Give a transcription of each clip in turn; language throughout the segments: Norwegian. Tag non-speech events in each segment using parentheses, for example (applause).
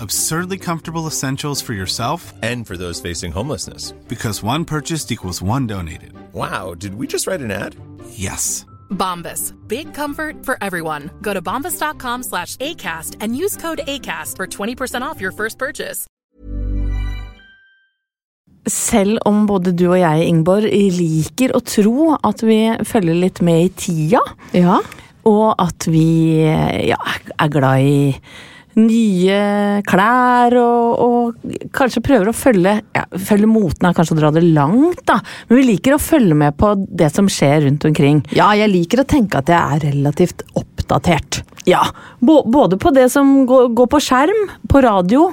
Absurdly comfortable essentials for yourself And for those facing homelessness. because one purchased equals one donated. Wow, did we just write an ad? Yes. Bombas. Big comfort for everyone. Go to bombas.com slash ACAST and use code ACAST for 20% off your first purchase. Selv om både du og jeg, Ingeborg, liker å tro at vi følger litt med i tida, Ja. og at vi ja, er glad i nye klær og, og kanskje prøver å følge ja, Følge moten er kanskje å dra det langt, da, men vi liker å følge med på det som skjer rundt omkring. ja, jeg liker å tenke at jeg er relativt oppdatert. Ja, bå- både på det som går, går på skjerm, på radio,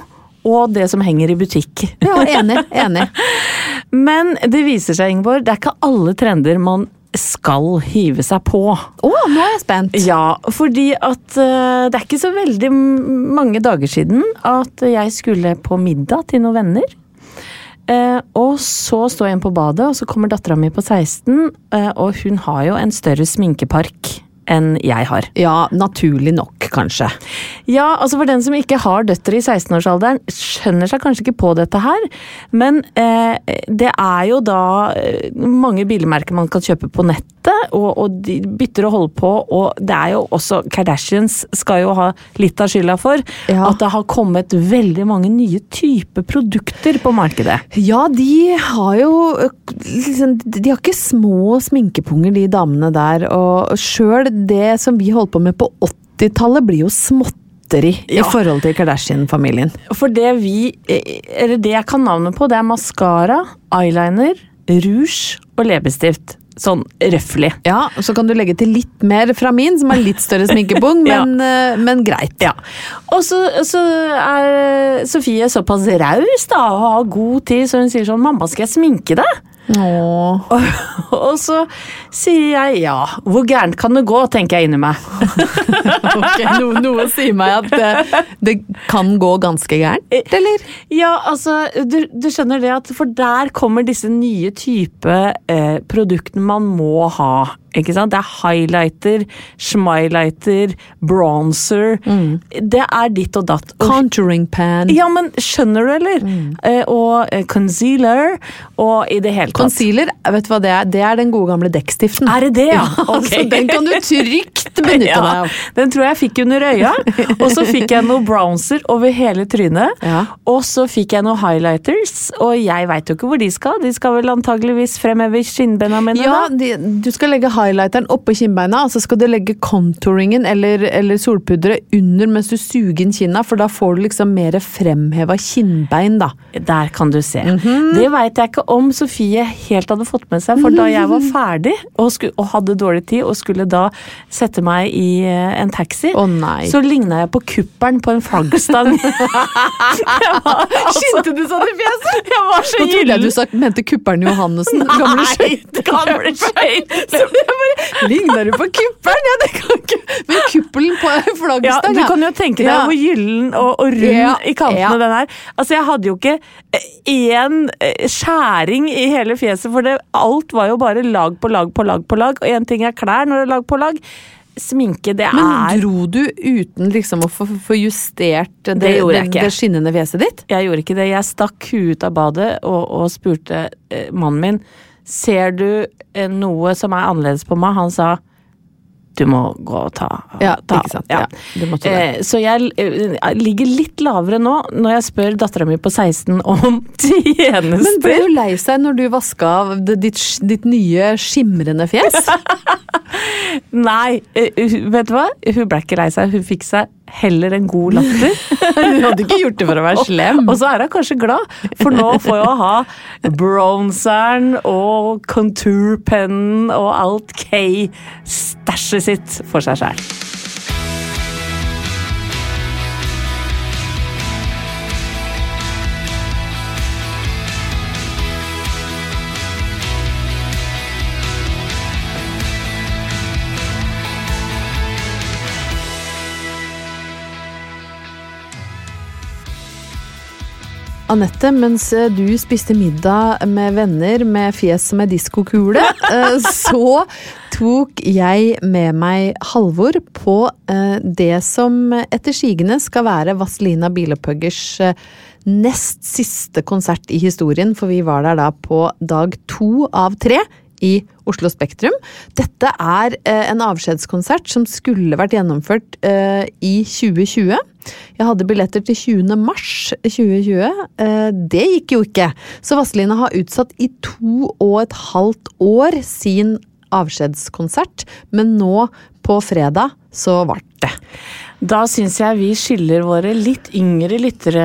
og det som henger i butikk. Ja, enig. enig. (laughs) Men det viser seg, Ingeborg, det er ikke alle trender man skal hive seg på. Å, nå er jeg spent. Ja, fordi at uh, det er ikke så veldig mange dager siden at jeg skulle på middag til noen venner. Uh, og så står jeg inn på badet, og så kommer dattera mi på 16, uh, og hun har jo en større sminkepark enn jeg har. Ja, naturlig nok, kanskje. Ja, altså for den som ikke har døtre i 16-årsalderen, skjønner seg kanskje ikke på dette her, men eh, det er jo da eh, mange bilmerker man kan kjøpe på nettet, og, og de bytter å holde på, og det er jo også Kardashians skal jo ha litt av skylda for Ja. at det har kommet veldig mange nye typer produkter på markedet. Ja, de har jo liksom, De har ikke små sminkepunger, de damene der. Og sjøl det som vi holdt på med på 80-tallet, blir jo småtteri Ja. i forhold til Kardashian-familien. For det vi, eh, eller det jeg kan navnet på, det er maskara, eyeliner, rouge og leppestift. Sånn røffelig. Ja, og Så kan du legge til litt mer fra min, som har litt større sminkepung, (laughs) men, ja. men greit. Ja. Og så, så er Sofie såpass raus da, og har god tid, så hun sier sånn 'Mamma, skal jeg sminke deg?' Og, og så sier jeg ja. Hvor gærent kan det gå, tenker jeg inni meg. (laughs) okay, noe, noe sier meg at det, det kan gå ganske gærent, eller? Ja, altså, du, du skjønner det at for der kommer disse nye type eh, produktene man må ha. Ikke sant? Det er highlighter, schmilighter, bronzer. Det er ditt og datt. Contouring pan. Ja, men skjønner du, eller? Eh, og eh, concealer, og i det hele tatt. Concealer, vet du hva det er? Det er den gode gamle dekkstiften. Er det det, ja? (laughs) altså, den kan du trygt benytte (laughs) Ja, deg av. Den tror jeg fikk under øya, og så fikk jeg noe bronzer over hele trynet. Ja. Og så fikk jeg noe highlighters, og jeg veit jo ikke hvor de skal. De skal vel antageligvis fremheve skinnbena mine, Ja, de, du skal legge highlighteren oppå kinnbeina, og så skal du legge contouringen eller, eller solpudderet under mens du suger inn kinna, for da får du liksom mer fremheva kinnbein, da. Der kan du se. Mhm. Det veit jeg ikke om Sofie helt hadde fått med seg, for da jeg var (laughs) ferdig og, skulle, og hadde dårlig tid og skulle da sette meg i eh, en taxi, oh, så ligna jeg på kuppelen på en flaggstang. (laughs) (laughs) Altså- Skinte du sånn i fjeset? Jeg var så Nå trodde jeg gyllen. du mente kuppelen Johannessen. Gamle skøyter. gamle skøyter. Så jeg bare, Ligner du på kuppelen? Ja, det kan ikke Men kuppelen på en Ja, du kan jo tenke deg Ja. hvor gyllen og, og rund Ja, i kantene ja. den er. Altså, jeg hadde jo ikke én skjæring i hele fjeset, for det, alt var jo bare lag på lag på lag på lag. Og én ting er klær når det er lag på lag. Sminke, det er Men dro du uten liksom å få, få justert det, Det jeg det, det skinnende fjeset ditt? Jeg gjorde ikke det. Jeg stakk huet ut av badet og, og spurte eh, mannen min Ser du eh, noe som er annerledes på meg. Han sa du må gå og ta, Ja, ta ikke sant. Ja, det. Eh, så jeg jeg ligger litt lavere nå når jeg spør dattera mi på 16 om (laughs) tjenester. Men ble du lei seg når du vaska av ditt, ditt nye skimrende fjes? (laughs) Nei, eh, vet du hva? Hun ble ikke lei seg. Hun fikk seg heller en god latter. (laughs) Hun hadde ikke gjort det for å være slem. Og så er hun kanskje glad, for nå får hun ha bronzeren og contourpennen og alt K-stæsjet sitt for seg sjæl. Anette, mens eh, du spiste middag med venner med fjes som ei diskokule, (laughs) eh, så tok jeg med meg Halvor på eh, det som etter sigende skal være Vazelina Bilopphuggers eh, nest siste konsert i historien, for vi var der da på dag to av tre i Oslo Spektrum. Dette er eh, en avskjedskonsert som skulle vært gjennomført eh, i 2020. Jeg hadde billetter til 20. mars 2020. Eh, det gikk jo ikke. Så Vazelina har utsatt i to og et halvt år sin avskjedskonsert, men nå på fredag så ble det. Da syns jeg vi skylder våre litt yngre lyttere,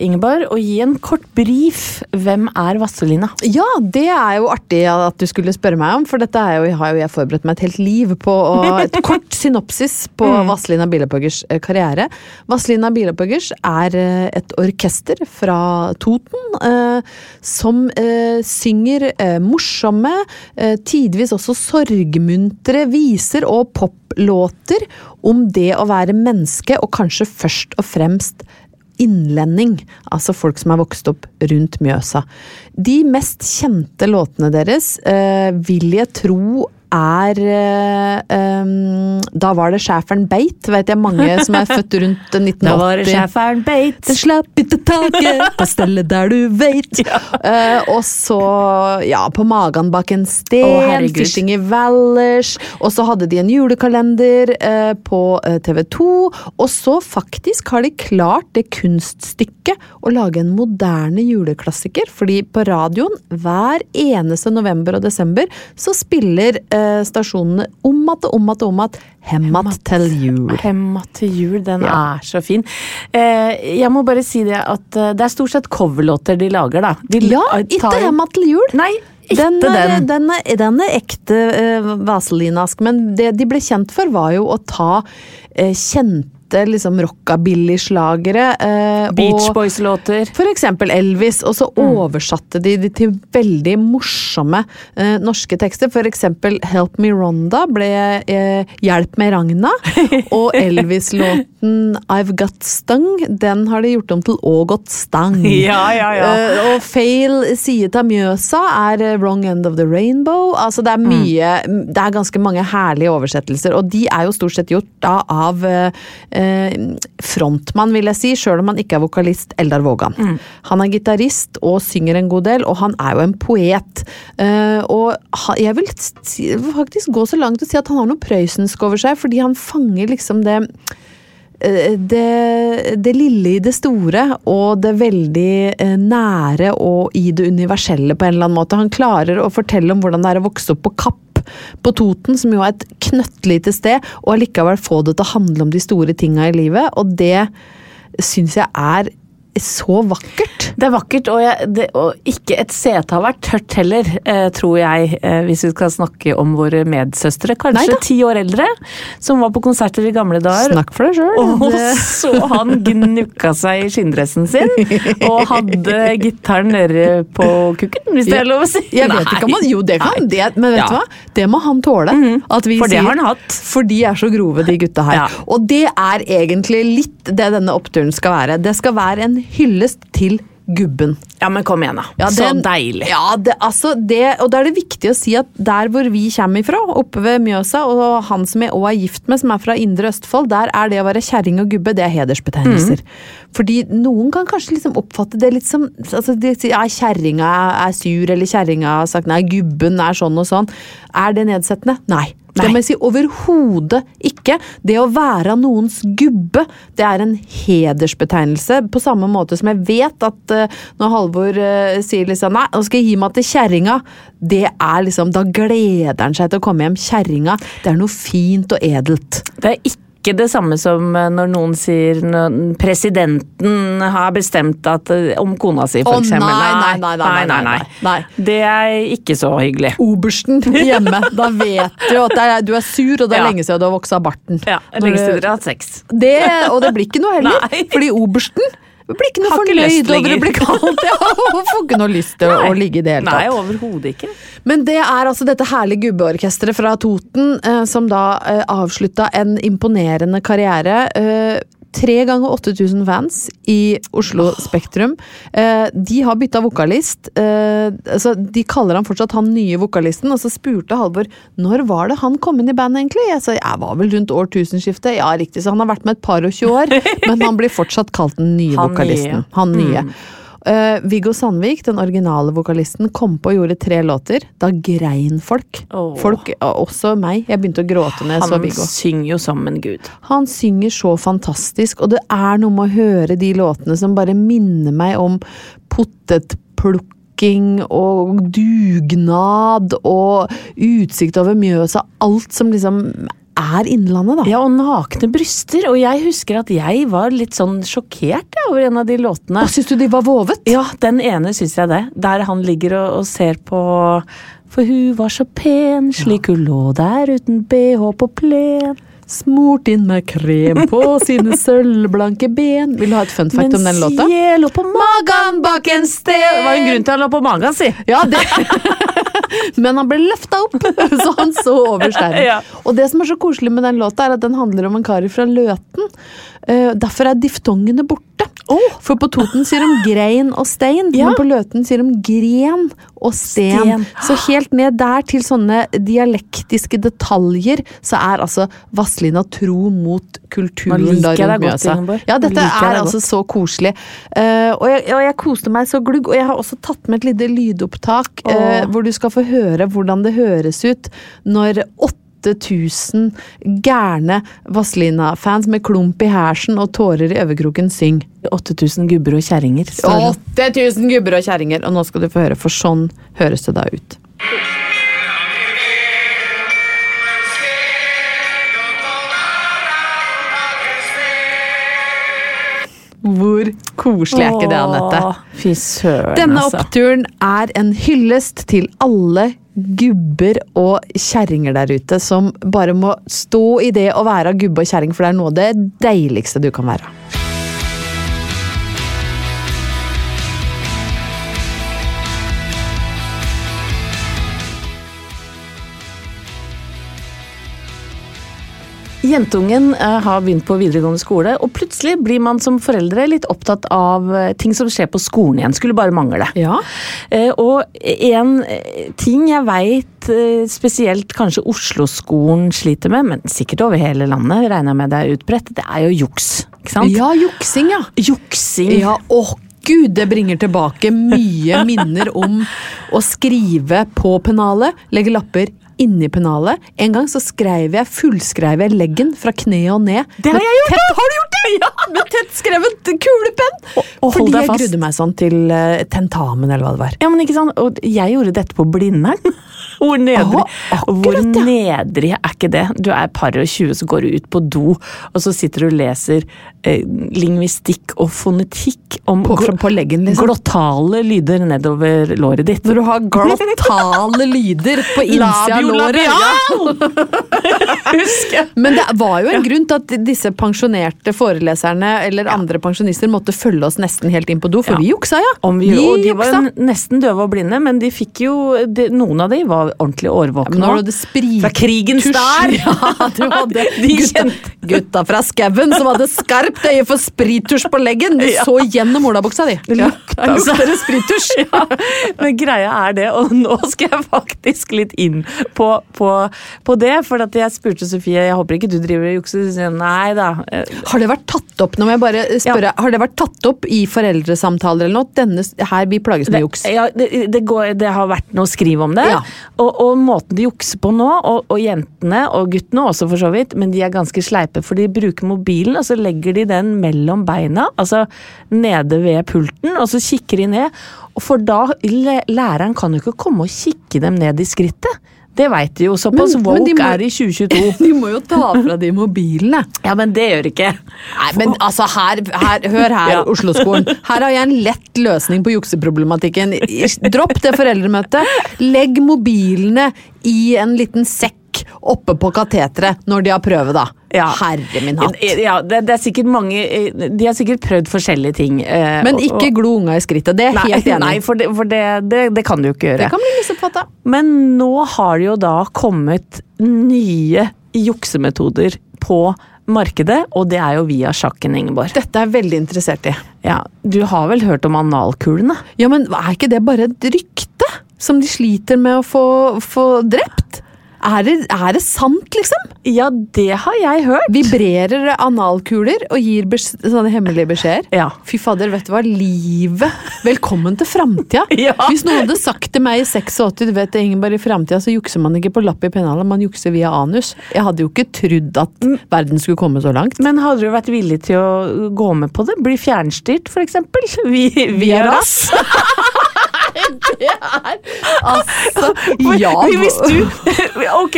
Ingeborg, å gi en kort brief. Hvem er Vazelina? Ja, det er jo artig at du skulle spørre meg om, for dette jo, har jo jeg forberedt meg et helt liv på. Og (laughs) et kort synopsis på Vazelina Bilopphøggers eh, karriere. Vazelina Bilopphøggers er eh, et orkester fra Toten eh, som eh, synger eh, morsomme, eh, tidvis også sorgmuntre viser og poplåter om det å være menneske, og kanskje først og fremst innlending, altså folk som er vokst opp rundt Mjøsa. De mest kjente låtene deres eh, vil jeg tro er um, Da var det schæferen beit, vet jeg mange som er født rundt 1980. (laughs) Da var det schæferen beit. Den slapp ikke taket på stedet der du veit. (laughs) Eh, og så, ja, På magen bak en sten, oh. Fishing i Valers. Og så hadde de en julekalender uh, på TV 2. Og så faktisk har de klart det kunststykket å lage en moderne juleklassiker. Fordi på radioen hver eneste november og desember så spiller eh, stasjonene om att og om att og om att Hemmat til jul. Hemmat til jul, den Ja. er så fin. Eh, jeg må bare si det at eh, det er stort sett coverlåter de lager, da. De Ja, ikke tar... Hemmat til jul. Nei, Den den. er, den, er, den er ekte uh, vaselinask, men det de ble kjent for, var jo å ta uh, kjente liksom rockabilly-slagere. eh, Beach Boys-låter. For eksempel Elvis, og så oversatte de det til veldig morsomme eh, norske tekster. For eksempel Help Me Ronda ble eh, Hjelp med Ragna. (laughs) Og Elvis-låten I've Got Stung, den har de gjort om til Å Got stang. Ja, ja, ja. Eh, og Fail side av Mjøsa er eh, Wrong End of the Rainbow. Altså det er mye Det er ganske mange herlige oversettelser, og de er jo stort sett gjort da av eh, eh, frontmann, vil jeg si, sjøl om han ikke er vokalist, Eldar Vågan. Han er gitarist og synger en god del, og han er jo en poet. Eh, og jeg vil faktisk gå så langt og si at han har noe prøysensk over seg, fordi han fanger liksom det eh, det, det lille i det store, og det veldig eh, nære og i det universelle på en eller annen måte. Han klarer å fortelle om hvordan det er å vokse opp på Kapp på Toten, som jo er et knøttlite sted, og allikevel få det til å handle om de store tinga i livet. Og det syns jeg er så vakkert. Det er vakkert, og, jeg, det, og ikke et sete har vært tørt heller, eh, tror jeg, eh, hvis vi skal snakke om våre medsøstre. Kanskje ti år eldre, som var på konserter i gamle dager. Snakk for deg sjøl. Og så han gnukka seg i skinndressen sin, og hadde gitaren nede på kukken, hvis det er lov å si. Jeg vet ikke om han Jo, det kan han, men vet Ja. Du hva? Det må han tåle. At vi For det sier, har han hatt. For de er så grove, de gutta her. Ja. Og det er egentlig litt det denne oppturen skal være. Det skal være en hyllest til gubben. Ja, men kom igjen, da. Ja, så den- deilig. Ja, det, altså det, og da er det viktig å si at der hvor vi kommer ifra, oppe ved Mjøsa, og han som jeg òg er gift med, som er fra Indre Østfold, der er det å være kjerring og gubbe, det er hedersbetegnelser. Fordi noen kan kanskje liksom oppfatte det litt som altså de sier ja, kjerringa er sur, eller kjerringa har sagt nei, gubben er sånn og sånn. Er det nedsettende? Nei. Det må jeg si overhodet ikke. Det å være noens gubbe, det er en hedersbetegnelse. På samme måte som jeg vet at uh, når Halvor uh, sier liksom nei, nå skal jeg gi meg til kjerringa, det er liksom Da gleder han seg til å komme hjem. Kjerringa, det er noe fint og edelt. Det er ikke det samme som eh, når noen sier når presidenten har bestemt at eh, om kona si, for oh, eksempel. nei, nei, nei, nei, nei, nei, nei. Det er ikke så hyggelig. Obersten hjemme, da vet du at det er, du er sur, og det er Ja. lenge siden du har voksa barten. Ja, Lenge siden dere har hatt sex. Det, og det blir ikke noe heller. Nei. Fordi obersten blir ikke noe fornøyd over å bli kalt (laughs) det. og Får ikke noe lyst til å, ligge i det hele tatt. Nei, overhodet ikke. Men det er altså dette herlige gubbeorkesteret fra Toten eh, som da eh, avslutta en imponerende karriere. Eh, Tre ganger 8000 fans i Oslo Spektrum. Eh, de har bytta vokalist. Eh, altså, de kaller han fortsatt han nye vokalisten. Og så spurte Halvor når var det han kom inn i bandet, egentlig. Jeg sa jeg var vel rundt årtusenskiftet. Ja, riktig, så han har vært med et par og tjue år. (laughs) men han blir fortsatt kalt den nye Han vokalisten. nye. Mm. Han nye. Eh, Viggo Sandvik, den originale vokalisten, kom på og gjorde tre låter. Da grein folk. Oh. Folk, Også meg. Jeg begynte å gråte når jeg så Viggo. Han synger jo som en gud. Han synger så fantastisk, og det er noe med å høre de låtene som bare minner meg om potetplukking og dugnad og utsikt over Mjøsa. Alt som liksom er Innlandet, da. Ja, og nakne bryster. Og jeg husker at jeg var litt sånn sjokkert ja, over en av de låtene. Og syns du de var vovet? Ja, den ene syns jeg det. Der han ligger og, og ser på For hun var så pen, slik hun lå der uten bh på plen. Smurt inn med krem på (laughs) sine sølvblanke ben. Vil du ha et fun fact om den låta? Mens jeg lå på magen bak en sted Det var en grunn til at han lå på magen, si. Ja, det (laughs) Men han ble løfta opp, (laughs) så han så over steinen. Ja. Og det som er så koselig med den låta, er at den handler om en kar fra Løten. Eh, derfor er diftongene borte. For på Toten sier de grein og stein, Ja. men på Løten sier de gren og sten. Sten. Så helt ned der til sånne dialektiske detaljer, så er altså Vazelina tro mot kulturen Man liker deg rundt Mjøsa. Ja, dette er altså godt. så koselig. Uh, og, jeg, og jeg koste meg så glugg, og jeg har også tatt med et lite lydopptak uh, oh. hvor du skal få høre hvordan det høres ut når 8000 gærne Vazelina-fans med klump i hersen og tårer i øyekroken syng. 8000 gubber og kjerringer. 8000 gubber og kjerringer! Og nå skal du få høre, for sånn høres det da ut. Hvor koselig er ikke det, Anette? Fy søren, Denne altså. oppturen er en hyllest til alle gubber og kjerringer der ute som bare må stå i det å være gubbe og kjerring, for det er noe av det deiligste du kan være. Jentungen eh, har begynt på videregående skole, og plutselig blir man som foreldre litt opptatt av eh, ting som skjer på skolen igjen. Skulle bare mangle. Ja. Eh, Og en ting jeg veit spesielt kanskje Oslo-skolen sliter med, men sikkert over hele landet, regner jeg med det er utbredt, det er jo juks. Ikke sant? Ja, juksing, ja. Juksing. Ja, åh gud, det bringer tilbake mye minner om å skrive på pennalet, legge lapper inni pennalet. En gang så skrev jeg, fullskrev jeg leggen fra kneet og ned. Det har jeg gjort! Tett, har du gjort det?! (laughs) Ja, Med tettskrevet kulepenn! Og- og Fordi jeg grudde meg sånn til eh, tentamen, eller hva det var. Ja, men ikke sant? Og jeg gjorde dette på Blindern. (laughs) Hvor nedrig, Aha, akkurat, hvor nedrig er ikke det? Du er par og 20, så går du ut på do, og så sitter du og leser eh, lingvistikk og fonetikk om På- på leggen, liksom. glottale lyder nedover låret ditt. Når du har glottale (laughs) lyder på innsida av låret. Ja. (laughs) Men det var jo en grunn til at disse pensjonerte foreleserne eller andre pensjonister måtte følge oss nesten helt inn på do, for Ja. vi juksa, ja. Om vi, og de var juksa. var nesten døve og blinde, men de fikk jo de, Noen av de var ordentlig Ja, årvåkne. Ja, også. sprit Fra krigens der! (laughs) Ja, du hadde (laughs) De gutta, gutta fra skauen som hadde skarpt øye for sprittusj på leggen. De (laughs) Ja. så gjennom olabuksa di. Det lukta Ja, altså. lukter det sprittusj? ja, men greia er det, og nå skal jeg faktisk litt inn på, på, på det. For jeg spurte Sofie jeg håper ikke du driver og jukser. Nei da. Har det vært tatt opp nå må jeg bare spørre, har det vært tatt opp i foreldresamtaler eller noe? Denne, her vi plages med Det, juks. ja, det, det, går, det har vært noe skriv om det. Ja. Og, og måten de jukser på nå, og, og jentene og guttene også for så vidt, men de er ganske sleipe, for de bruker mobilen, og så legger de den mellom beina, altså nede ved pulten, og så kikker de ned. For da, læreren kan jo ikke komme og kikke dem ned i skrittet. Det veit de jo, såpass Men- men de må- er i 2022. (laughs) De må jo ta fra de mobilene. Ja, men det gjør ikke. Nei, men altså, her, her Hør her, (laughs) Ja. Oslo-skolen. Her har jeg en lett løsning på jukseproblematikken. Dropp det foreldremøtet. Legg mobilene i en liten sekk oppe på kateteret når de har prøve, da. Ja. Herre min hatt. Ja, det, det er sikkert mange De har sikkert prøvd forskjellige ting. eh, Men ikke og- glo unga i skrittet. Det er nei, helt (laughs) enig nei for, det, for det, det, det kan du jo ikke gjøre. Det kan bli misoppfatta. Men nå har det jo da kommet nye juksemetoder på markedet, og det er jo via sjakken, Ingeborg. Dette er jeg veldig interessert i. Ja, du har vel hørt om analkulene? Ja, men er ikke det bare et rykte? Som de sliter med å få, få drept? Er det, er det sant, liksom? Ja, det har jeg hørt. Vibrerer analkuler og gir bes sånne hemmelige beskjeder? Ja. Fy fader, vet du hva? Livet! Velkommen til framtida! (laughs) Ja. Hvis noen hadde sagt til meg i 86 du vet det, Ingeborg, i framtida så jukser man ikke på lapp i pennalet, man jukser via anus. Jeg hadde jo ikke trodd at verden skulle komme så langt. Men hadde du vært villig til å gå med på det? Bli fjernstyrt, for eksempel? Vi, via rass? (laughs) Det er altså (laughs) Ja, Hvis du (laughs) Ok.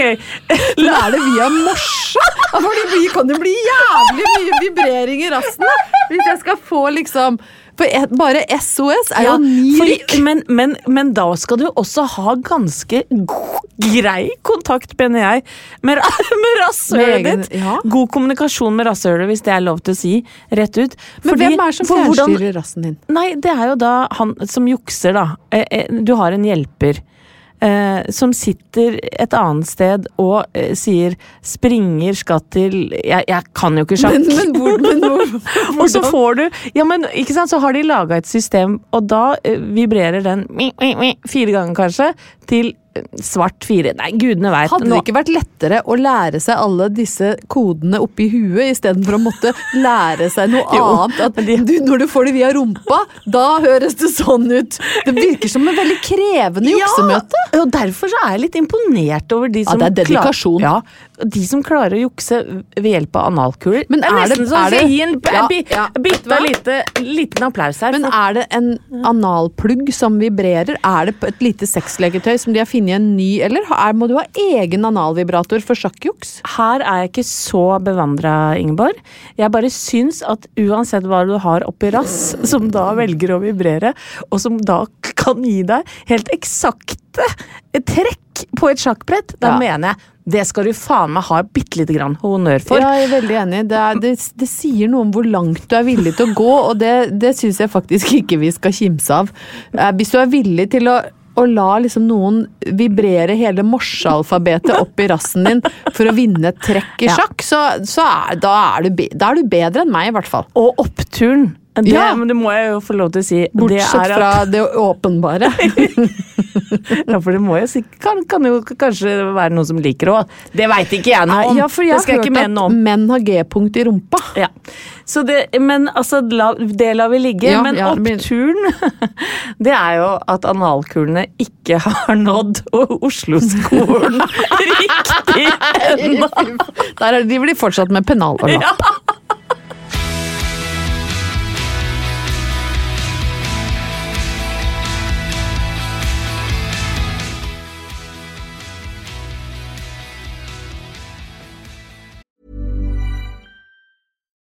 Lær det via morse? Ja, For det kan jo bli jævlig mye vibrering i rassen hvis jeg skal få liksom For et, bare SOS er jo Ja, ni rykk. men, men, men da skal du også ha ganske god, grei kontakt, mener jeg, med (laughs) Med rasshølet ditt. ja. God kommunikasjon med rasshølet, hvis det er lov til å si rett ut. Men Fordi- hvem er det som fjernstyrer rassen din? Nei, det er jo da han som jukser, da. Eh, eh, Du har en hjelper. Eh, som sitter et annet sted og eh, sier 'springer skal til' Jeg, jeg kan jo ikke sjakk. Men, men, hvor, men hvor, (laughs) Og så får du Ja, men ikke sant, så har de laga et system, og da eh, vibrerer den mi, mi, mi, fire ganger kanskje, til svart fire. Nei, gudene veit. Hadde det ikke vært lettere å lære seg alle disse kodene oppi huet, istedenfor å måtte lære seg noe (laughs) Jo, annet? At du, når du får det via rumpa, da høres det sånn ut! Det virker som en veldig krevende juksemøte. Ja, og derfor så er jeg litt imponert over de som, Ja, det er dedikasjon. Klar, ja, de som klarer å jukse ved hjelp av analkuler. Men er det- nesten så er det- gi en Ja, ja. bitte lite liten applaus her. Men er det en analplugg som vibrerer? Er det et lite sexleketøy som de har funnet en ny, eller er, må du ha egen analvibrator for sjakkjuks? Her er jeg ikke så bevandra, Ingeborg. Jeg bare syns at uansett hva du har oppi rass, (laughs) som da velger å vibrere, og som da kan gi deg helt eksakte trekk på et sjakkbrett, da Ja. mener jeg det skal du faen meg ha bitte lite grann honnør for. Ja, jeg er veldig enig. Det, er, det, det sier noe om hvor langt du er villig til å gå, og det, det syns jeg faktisk ikke vi skal kimse av. Eh, Hvis du er villig til å å la liksom noen vibrere hele morsealfabetet opp i rassen din for å vinne et trekk i Ja. sjakk, så, så er, da, er du, da er du bedre enn meg, i hvert fall. Og oppturen. Det, Ja. men det må jeg jo få lov til å si. det Bortsett at- fra det åpenbare. (laughs) Ja, for det må jo sikk- kan, kan jo kanskje være noen som liker det òg. Det veit ikke jeg noe om. Ja, for jeg har jeg hørt at om. menn har G-punkt i rumpa. Ja. Så det, men altså, la, det lar vi ligge. Ja, men ja, oppturen, (laughs) det er jo at analkulene ikke har nådd Oslo-skolen (laughs) riktig ennå. Der er, de blir fortsatt med pennal og lapp. Ja.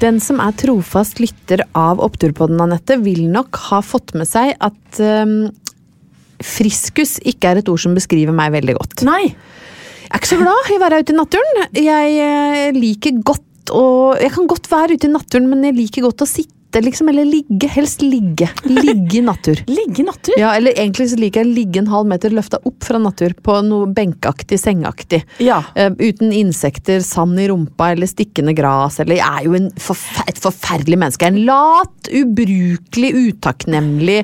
Den som er trofast lytter av Oppturpodden, Anette, vil nok ha fått med seg at um, friskus ikke er et ord som beskriver meg veldig godt. Nei. Jeg er ikke så glad i å være ute i naturen. Jeg eh, liker godt å Jeg kan godt være ute i naturen, men jeg liker godt å sitte, liksom. Eller ligge. Helst ligge. Ligge i natur. (laughs) Ligge i natur. Ja, eller egentlig så liker jeg ligge en halv meter løfta opp fra natur på noe benkaktig, sengaktig. Ja. Uh, uten insekter, sand i rumpa eller stikkende gras. Eller jeg er jo en forfe et forferdelig menneske. Jeg er En lat, ubrukelig, utakknemlig,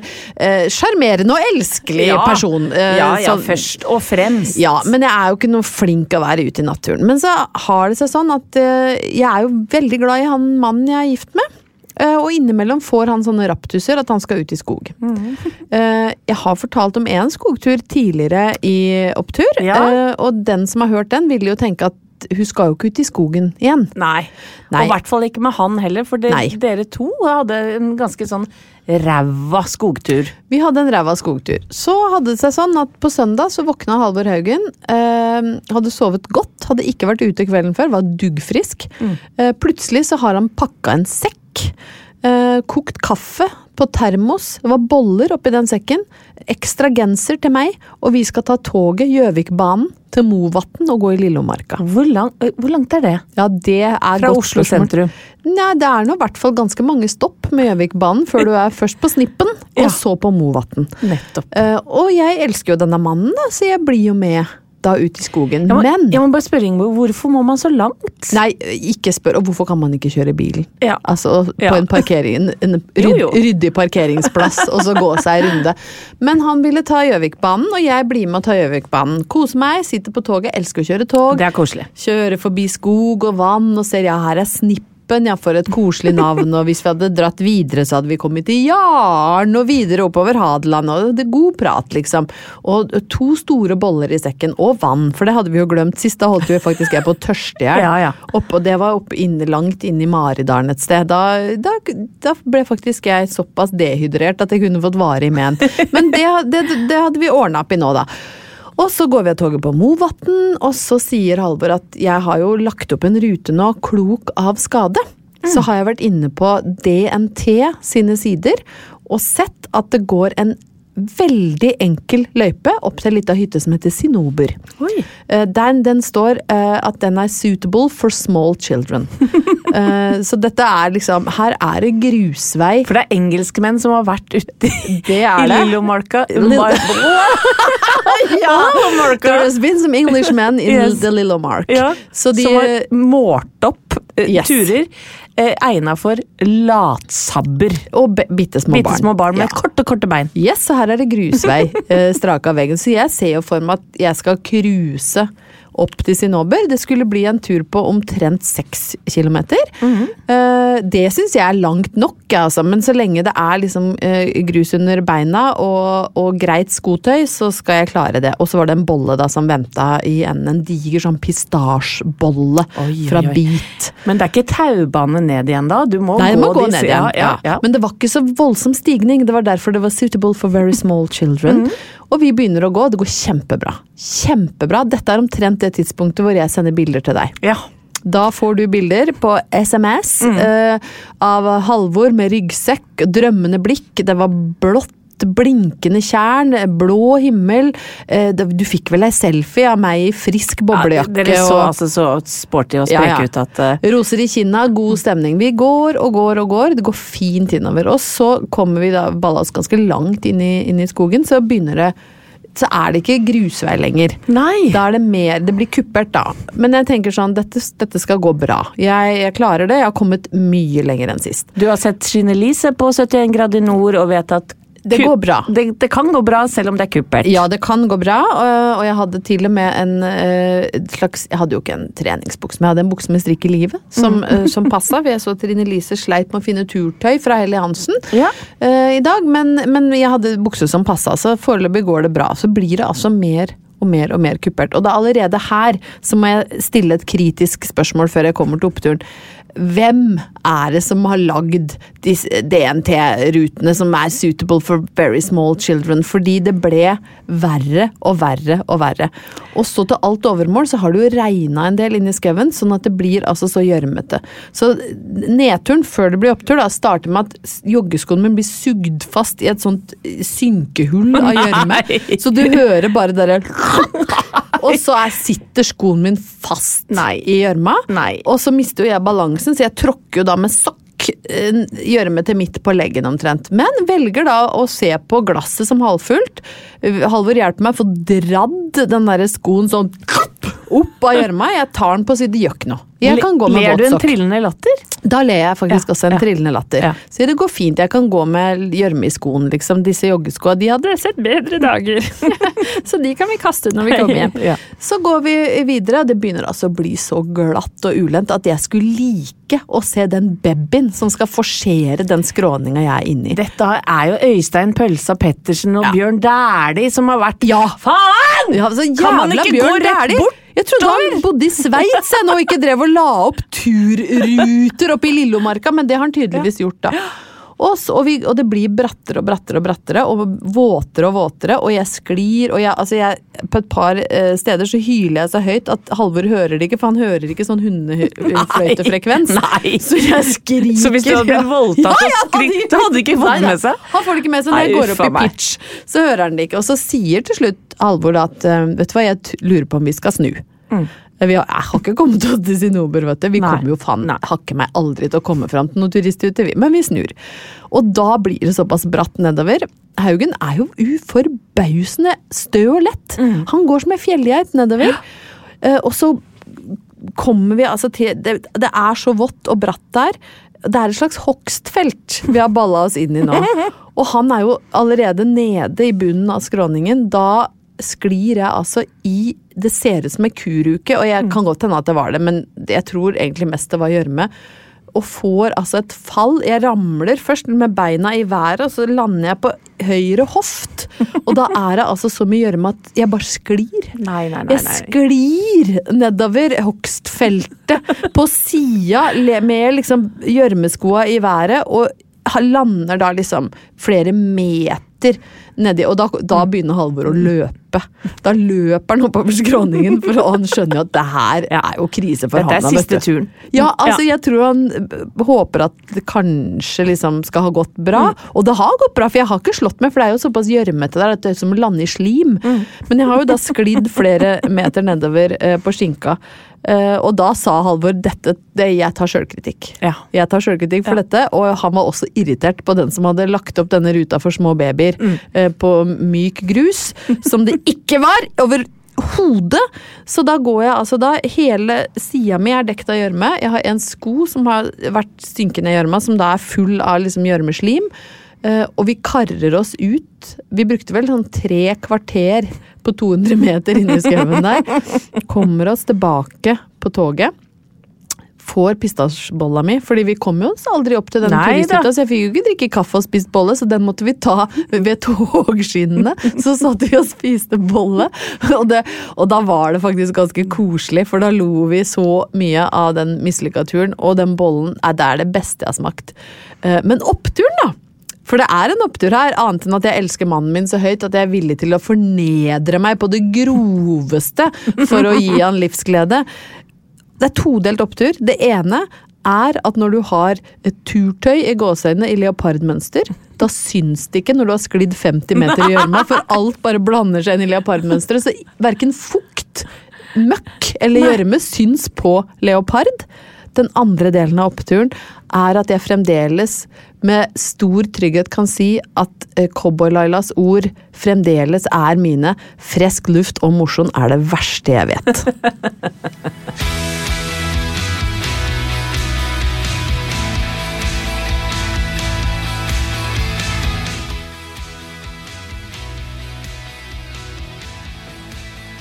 sjarmerende uh, og elskelig Ja. person. Uh, ja, ja, så- først og fremst. ja, men jeg er jo ikke noe flink å være ute i naturen. Men så har det seg sånn at eh, jeg er jo veldig glad i han mannen jeg er gift med. Eh, og innimellom får han sånne raptuser at han skal ut i skog. Mm. jeg har fortalt om en skogtur tidligere i Opptur, Ja. eh, og den som har hørt den, vil jo tenke at hun skal jo ikke ut i skogen igjen. Nei. Nei. Og i hvert fall ikke med han heller, for de, dere to hadde en ganske sånn ræva skogtur. Vi hadde en ræva skogtur. Så hadde det seg sånn at på søndag så våkna Halvor Haugen. Eh, hadde sovet godt, hadde ikke vært ute kvelden før, var duggfrisk. Eh, plutselig så har han pakka en sekk. Eh, kokt kaffe på termos. Det var boller oppi den sekken. Ekstra genser til meg. Og vi skal ta toget Gjøvikbanen til Movatn og gå i Lillomarka. Hvor, lang, hvor langt er det? Ja, det er Fra godt Oslo spørsmål. sentrum. Nei, det er nå i hvert fall ganske mange stopp med Gjøvikbanen før du er først på Snippen, og så på Movatn. Nettopp. Eh, og jeg elsker jo denne mannen, da, så jeg blir jo med da ut i skogen. Jeg må, Men jeg må bare spørre Ingeborg, hvorfor må man så langt? Nei, ikke spør. Og hvorfor kan man ikke kjøre bil? Ja. Altså på Ja. en parkering, en, (laughs) ryd, Jo, jo. ryddig parkeringsplass, og så gå seg en runde. Men han ville ta Gjøvikbanen, og jeg blir med og tar Gjøvikbanen. Kose meg, sitter på toget, elsker å kjøre tog. Det er koselig. Kjøre forbi skog og vann og ser ja, her er Snippen, ja, for et koselig navn. Og hvis vi hadde dratt videre, så hadde vi kommet til Jaren og videre oppover Hadeland. Og det er god prat, liksom. Og to store boller i sekken, og vann, for det hadde vi jo glemt sist. Da holdt vi faktisk jeg på å tørste i hjel. (laughs) Og det var opp inn, langt inn i Maridalen et sted. Da, da, da ble faktisk jeg såpass dehydrert at jeg kunne fått varig men. Men det, det, det hadde vi ordna opp i nå, da. Og så går vi av toget på Movatn, og så sier Halvor at jeg har jo lagt opp en rute nå, klok av skade. Så har jeg vært inne på DNT sine sider og sett at det går en veldig enkel løype opp til ei lita hytte som heter Sinober. Eh, den står uh, at den er suitable for small children. uh, (laughs) så dette er liksom Her er det grusvei. For det er engelskmenn som har vært ute i, Det er i det. Lillomarka. (laughs) Ja. There has been some Englishmen in Yes. the Lillomark. Ja, Så de som har målt opp Yes. turer eh, egna for latsabber. Og bitte små barn. Små barn med Ja. korte, korte bein. Yes, så her er det grusvei eh, strak av veggen. Så jeg ser jo for meg at jeg skal cruise opp til Sinober. Det skulle bli en tur på omtrent seks kilometer. Mm -hmm. det syns jeg er langt nok, altså. men så lenge det er liksom eh, grus under beina og, og greit skotøy, så skal jeg klare det. Og så var det en bolle da som venta i enden. En diger sånn pistasjebolle fra. Beat. Men det er ikke taubane ned igjen da? Du må Nei, det må gå, gå ned igjen. Ja, ja. Men det var ikke så voldsom stigning. Det var derfor det var suitable for very small children. Mhm. Og vi begynner å gå. Det går kjempebra. Kjempebra. Dette er omtrent det tidspunktet hvor jeg sender bilder til deg. ja. Da får du bilder på SMS mm. uh, av Halvor med ryggsekk, drømmende blikk. Det var blått. Blinkende tjern, blå himmel. Eh, det- Du fikk vel ei selfie av meg i frisk boblejakke. Dere så og- altså så sporty og spreke ja. ut at uh... Roser i kinna, god stemning. Vi går og går og går, det går fint innover. Og så kommer vi da, balla oss ganske langt inn i, inn i skogen, så begynner det så er det ikke grusvei lenger. Nei! Da er det mer Det blir kuppert, da. Men jeg tenker sånn, dette, dette skal gå bra. Jeg, jeg klarer det. Jeg har kommet mye lenger enn sist. Du har sett Skyne Lise på 71 grader nord og vet at Det går bra. Det, det kan gå bra selv om det er kuppert. Ja, det kan gå bra, og jeg hadde til og med en eh, slags Jeg hadde jo ikke en treningsbukse, men jeg hadde en bukse med strikk i livet som, eh, som passa. Jeg så Trine Lise sleit med å finne turtøy fra Helly Hansen Ja. uh, i dag, men, men jeg hadde bukse som passa, så foreløpig går det bra. Så blir det altså mer og mer og mer kuppert. Og det er allerede her så må jeg stille et kritisk spørsmål før jeg kommer til oppturen. Hvem er det som har lagd DNT-rutene som er suitable for very small children? Fordi det ble verre og verre og verre. Og så til alt overmål så har det jo regna en del inni skauen, sånn at det blir altså så gjørmete. Så nedturen før det blir opptur, da, starter med at joggeskoen min blir sugd fast i et sånt synkehull av (laughs) gjørme. Så du hører bare derre (laughs) Og så er, sitter skoen min fast Nei. i gjørma. Og så mister jo jeg balansen, så jeg tråkker jo da med sokk eh, gjørme til midt på leggen omtrent. Men velger da å se på glasset som halvfullt. Halvor hjelper meg å få dradd den der skoen sånn opp av gjørma. Jeg tar den på siden, gjør noe. Jeg kan gå med Ler du en trillende latter? Da ler jeg faktisk Ja, også en ja. trillende latter. Ja. Så det går fint. Jeg kan gå med gjørme i skoen, liksom. Disse joggeskoa, de hadde sett bedre dager. (laughs) så de kan vi kaste når vi kommer hjem. Ja. Så går vi videre, og det begynner altså å bli så glatt og ulendt at jeg skulle like å se den babyen som skal forsere den skråninga jeg er inni. Dette er jo Øystein Pølsa Pettersen og. Bjørn Dæhlie som har vært Ja. Faen! Kan man ikke ikke gå rett Dæhlie. bort? Jeg trodde han bodde i Sveits og ikke drev og la opp turruter oppe i Lillomarka, men det har han tydeligvis gjort, da. (gasps) Og, og, vi, og det blir brattere og brattere og brattere, og våtere og våtere, og jeg sklir, og jeg, altså jeg, på et par eh, steder så hyler jeg så høyt at Halvor hører det ikke, for han hører ikke sånn hundefløytefrekvens. (laughs) Så jeg skriker. Så hvis du hadde blitt voldtatt og ja, skrikt, du hadde ikke fått det med seg? Han får det ikke med seg når Nei, jeg går opp i pitch. Så hører han det ikke. Og så sier til slutt Halvor at eh, vet du hva, jeg lurer på om vi skal snu. Vi har, jeg har ikke kommet oss til Sinober, vet du. Vi Mm. Nei. kommer jo faen Nei. hakke meg aldri til å komme fram til noen turisthytte. Men vi snur. Og da blir det såpass bratt nedover. Haugen er jo uforbausende stø og lett. Mm. Han går som ei fjellgeit nedover. Eh, og så kommer vi altså til det, det er så vått og bratt der. Det er et slags hogstfelt vi har balla oss inn i nå. (laughs) Og han er jo allerede nede i bunnen av skråningen. Da sklir jeg altså i Det ser ut som en kuruke, og jeg kan godt hende at det var det, men jeg tror egentlig mest det var gjørme. Og får altså et fall. Jeg ramler først med beina i været, og så lander jeg på høyre hoft. Og da er det altså så mye gjørme at jeg bare sklir. Nei, nei, nei. Jeg sklir nedover hogstfeltet på sida med liksom gjørmeskoa i været, og lander da liksom flere meter nedi, og da, da begynner Halvor å løpe. Da løper han oppover skråningen, for han skjønner jo at det her er jo krise for Dette han. han. er siste turen. Ja, altså jeg tror han øh, håper at det kanskje liksom skal ha gått bra. Og det har gått bra, for jeg har ikke slått meg, for det er jo såpass gjørmete der at det er som å lande i slim. Men jeg har jo da sklidd flere meter nedover eh, på skinka. Eh, og da sa Halvor dette, det, jeg tar sjølkritikk. Ja. Jeg tar sjølkritikk for dette, og han var også irritert på den som hadde lagt opp denne ruta for små babyer eh, på myk grus, som det (laughs) ikke var over hodet. Så da går jeg altså da Hele sida mi er dekt av gjørme. Jeg har en sko som har vært synkende i gjørma, som da er full av liksom gjørmeslim. Eh, og vi karrer oss ut. Vi brukte vel sånn tre kvarter på 200 meter inne i skauen der. (laughs) Kommer oss tilbake på toget. Får pistasjebolla mi, fordi vi kom jo oss aldri opp til den turisthytta, så jeg fikk jo ikke drikke kaffe og spist bolle, så den måtte vi ta ved togskinnene. Så satt vi og spiste bolle, og, det, og da var det faktisk ganske koselig, for da lo vi så mye av den mislykka turen, og den bollen er det beste jeg har smakt. Eh, Men oppturen, da! For det er en opptur her, annet enn at jeg elsker mannen min så høyt at jeg er villig til å fornedre meg på det groveste for å gi han livsglede. Det er todelt opptur. Det ene er at når du har et turtøy i gåseøynene i leopardmønster, da syns det ikke når du har sklidd 50 meter i gjørma, for alt bare blander seg inn i leopardmønsteret. Så verken fukt, møkk eller gjørme syns på leopard. Den andre delen av oppturen er at jeg fremdeles med stor trygghet kan si at eh, Cowboy-Lailas ord fremdeles er mine. Frisk luft og mosjon er det verste jeg vet. (laughs)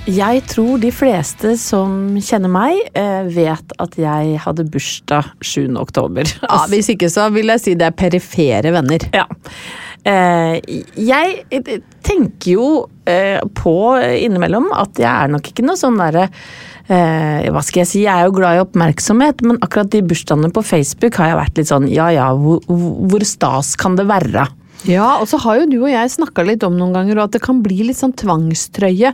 Jeg tror de fleste som kjenner meg, eh, vet at jeg hadde bursdag 7. oktober. (laughs) Ja, hvis ikke så vil jeg si det er perifere venner. Ja. Eh, jeg eh, tenker jo på innimellom at jeg er nok ikke noe sånn derre eh, Hva skal jeg si, jeg er jo glad i oppmerksomhet, men akkurat de bursdagene på Facebook har jeg vært litt sånn ja ja, hvor, hvor stas kan det være? Ja, og så har jo du og jeg snakka litt om noen ganger, og at det kan bli litt sånn tvangstrøye.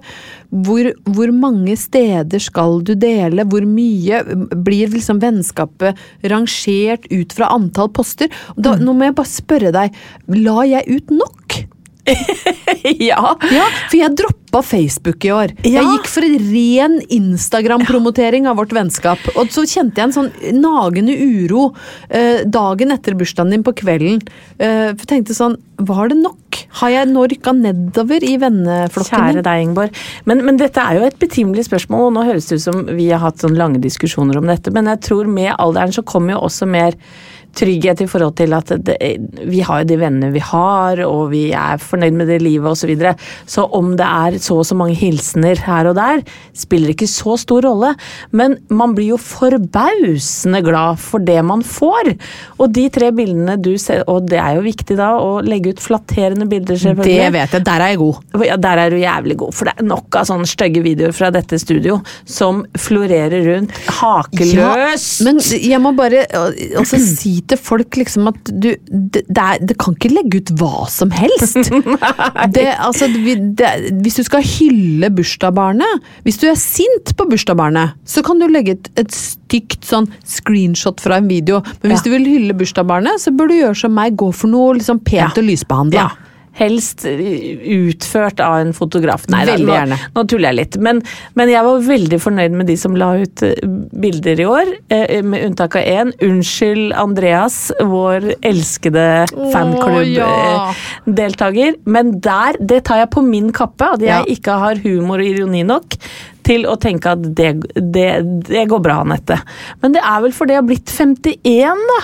Hvor, hvor mange steder skal du dele, hvor mye blir liksom vennskapet rangert ut fra antall poster? Da, Nå må jeg bare spørre deg, la jeg ut nok? Ja. Ja, for jeg droppa Facebook i år. Jeg gikk for en ren Instagram-promotering av vårt vennskap. Og så kjente jeg en sånn nagende uro eh, dagen etter bursdagen din på kvelden. Eh, for jeg tenkte sånn, var det nok? Har jeg nå rykka nedover i venneflokken Kjære min? deg, Ingeborg. Men, men dette er jo et betimelig spørsmål, og nå høres det ut som vi har hatt sånn lange diskusjoner om dette, men jeg tror med alderen så kommer jo også mer trygghet i forhold til at det, vi har jo de vennene vi har, og vi er fornøyd med det livet osv. Så, videre. så om det er så og så mange hilsener her og der, spiller ikke så stor rolle. Men man blir jo forbausende glad for det man får. Og de tre bildene du ser, og det er jo viktig da å legge ut flatterende bilder, selvfølgelig. Det vet jeg, der er jeg god. Ja, der er du jævlig god, for det er nok av sånne stygge videoer fra dette studio som florerer rundt hakeløst. Ja, men jeg må bare altså, også si til folk liksom at du Det, det, er, det kan ikke legge ut hva som helst. (laughs) det, altså, hvis du skal hylle bursdagsbarnet Hvis du er sint på bursdagsbarnet, så kan du legge et, et stygt sånn screenshot fra en video. Men hvis Ja. du vil hylle bursdagsbarnet, så bør du gjøre som meg, gå for noe liksom pent og lysbehandla. Ja. Helst utført av en fotograf. Nei, da, Veldig nå, gjerne. nå tuller jeg litt. Men, men jeg var veldig fornøyd med de som la ut eh, bilder i år, eh, med unntak av én. Unnskyld, Andreas, vår elskede ja. fanklubb-deltaker. Men der, det tar jeg på min kappe, at jeg Ja. ikke har humor og ironi nok. Til å tenke at det, det, det går bra, Anette. Men det er vel fordi jeg har blitt 51, da.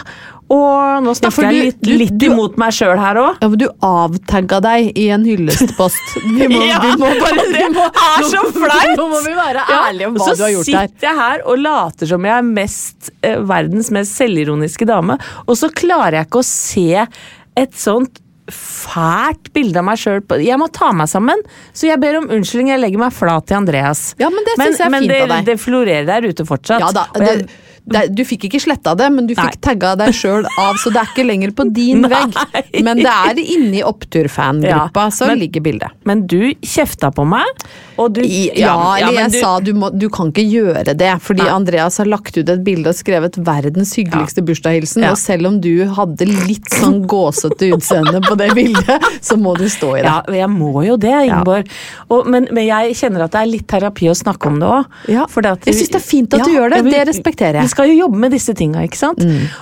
Og nå snakker ja, du- jeg litt, litt du- imot meg sjøl her òg. Ja, men du avtagga deg i en hyllestpost. (laughs) Vi må, Ja, vi må bare, det må, er så flaut! Nå må vi være ærlige om hva du har gjort her. Så sitter jeg her og later som jeg er mest, eh, verdens mest selvironiske dame, og så klarer jeg ikke å se et sånt fælt bilde av meg sjøl på Jeg må ta meg sammen, så jeg ber om unnskyldning. Jeg legger meg flat til Andreas. Ja, men det synes jeg er men fint det, av deg. Men det florerer der ute fortsatt. Ja da, det, du fikk ikke sletta det, men du fikk tagga deg sjøl av, så det er ikke lenger på din (laughs) Nei. vegg. Men det er inni opptur-fangruppa ja, så men- ligger bildet. Men du kjefta på meg, og du I, ja, eller men jeg du- sa du, må, du kan ikke gjøre det, fordi Nei. Andreas har lagt ut et bilde og skrevet 'verdens hyggeligste bursdagshilsen', Ja. og selv om du hadde litt sånn gåsete utseende på det bildet, så må du stå i det. Ja, jeg må jo det, Ingeborg. Og, men, men jeg kjenner at det er litt terapi å snakke om det òg. Ja, jeg synes det er fint at du gjør det, det respekterer jeg. Skal jo jobbe med disse tinga, ikke sant.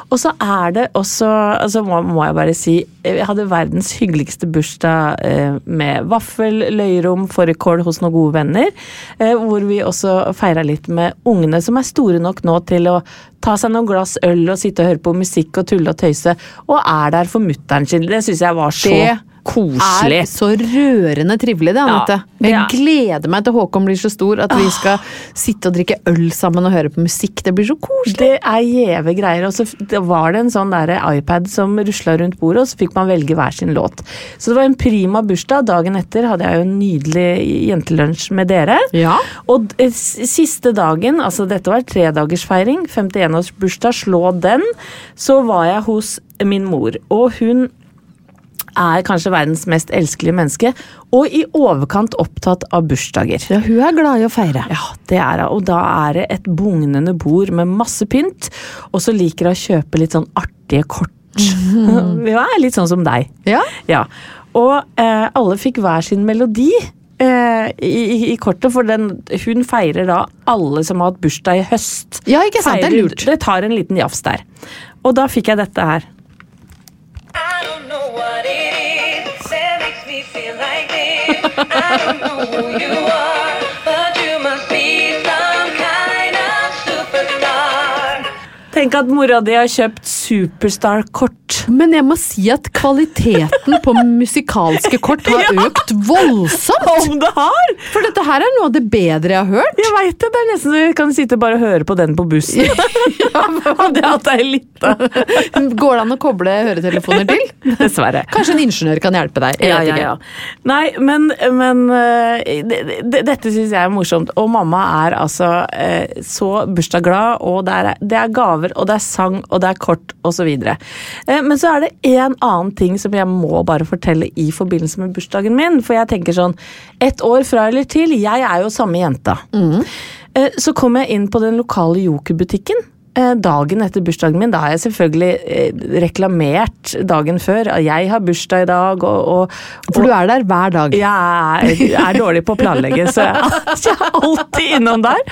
Og så er det også altså må, må jeg bare si Jeg hadde verdens hyggeligste bursdag eh, med vaffel, løyerom, fårikål hos noen gode venner. Eh, hvor vi også feira litt med ungene som er store nok nå til å ta seg noen glass øl og sitte og høre på musikk og tulle og tøyse. Og er der for mutter'n sin. Det syns jeg var så Det koselig. er så rørende trivelig, det, Anette. Ja, Jeg er- gleder meg til Håkon blir så stor at vi skal sitte og drikke øl sammen og høre på musikk. Det blir så koselig. Det er gjeve greier. Og så var det en sånn der iPad som rusla rundt bordet, og så fikk man velge hver sin låt. Så det var en prima bursdag. Dagen etter hadde jeg jo en nydelig jentelunsj med dere. Ja. Og siste dagen, altså dette var tredagersfeiring, 51-årsbursdag, slå den, så var jeg hos min mor. Og hun er kanskje verdens mest elskelige menneske, og i overkant opptatt av bursdager. Ja, hun er glad i å feire. Ja, det er hun. Og da er det et bugnende bord med masse pynt. Og så liker hun å kjøpe litt sånn artige kort. (laughs) Ja, litt sånn som deg. Ja. Ja. Og eh, alle fikk hver sin melodi. eh, I, i- kortet, for den, hun feirer da alle som har hatt bursdag i høst. Ja, ikke sant, det er lurt. Det tar en liten jafs der. Og da fikk jeg dette her. Tenk at mora di har kjøpt Superstar-kort. Men jeg må si at kvaliteten på musikalske kort har (laughs) økt voldsomt. Om det har! For dette her er noe av det bedre jeg har hørt. Jeg veit det. Det er nesten så vi kan sitte bare og høre på den på bussen. Hadde jeg hatt ei lita. Går det an å koble høretelefoner til? (laughs) Dessverre. Kanskje en ingeniør kan hjelpe deg. Ja, ja, ja. Nei, men, men det, dette syns jeg er morsomt. Og mamma er altså øh, så bursdagsglad, og det er, det er gaver, og det er sang, og det er kort, osv. Eh, men så er det en annen ting som jeg må bare fortelle i forbindelse med bursdagen min. For jeg tenker sånn Ett år fra eller til, jeg er jo samme jenta. Mm. Så kom jeg inn på den lokale Joker-butikken. eh, Dagen etter bursdagen min, da har jeg selvfølgelig eh, reklamert dagen før. at Jeg har bursdag i dag, og, og, For du er der hver dag. jeg er, er dårlig på å planlegge, så jeg, (laughs) jeg er alltid innom der.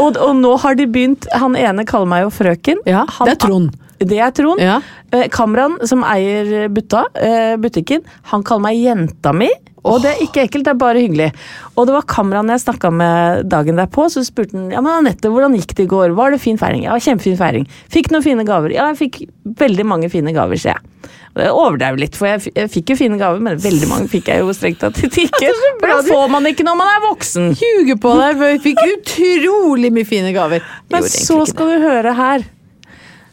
Og, og nå har de begynt Han ene kaller meg jo frøken. Ja, Han- det er Trond. Det er Trond. Ja. Eh, Kamran, som eier butta, eh, butikken, han kaller meg jenta mi. Og det er ikke ekkelt, det er bare hyggelig. Og det var Kamran jeg snakka med dagen derpå, så spurte han ja, men Anette, hvordan gikk det i går. Var det fin feiring? Ja, kjempefin feiring. Fikk noen fine gaver? Ja, jeg fikk veldig mange fine gaver, sier jeg. Og Jeg overdrev litt, for jeg, jeg fikk jo fine gaver, men veldig mange fikk jeg jo strengt tatt ikke. (laughs) For det får man ikke når man er voksen. Ljuger på deg, for jeg fikk utrolig mye fine gaver. Men så skal det. du høre her.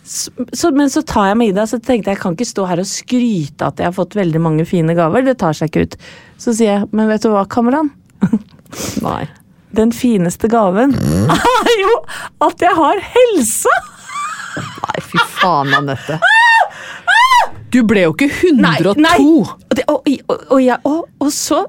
Så, så, men så tar jeg meg i det, så tenkte jeg jeg kan ikke stå her og skryte at jeg har fått veldig mange fine gaver. Det tar seg ikke ut. Så sier jeg, men vet du hva, kameran? (laughs) Nei. Den fineste gaven er (laughs) jo at jeg har helsa! Nei, fy faen, Anette. (laughs) Du ble jo ikke 102. Nei, Og, det, og, og, og, jeg, og så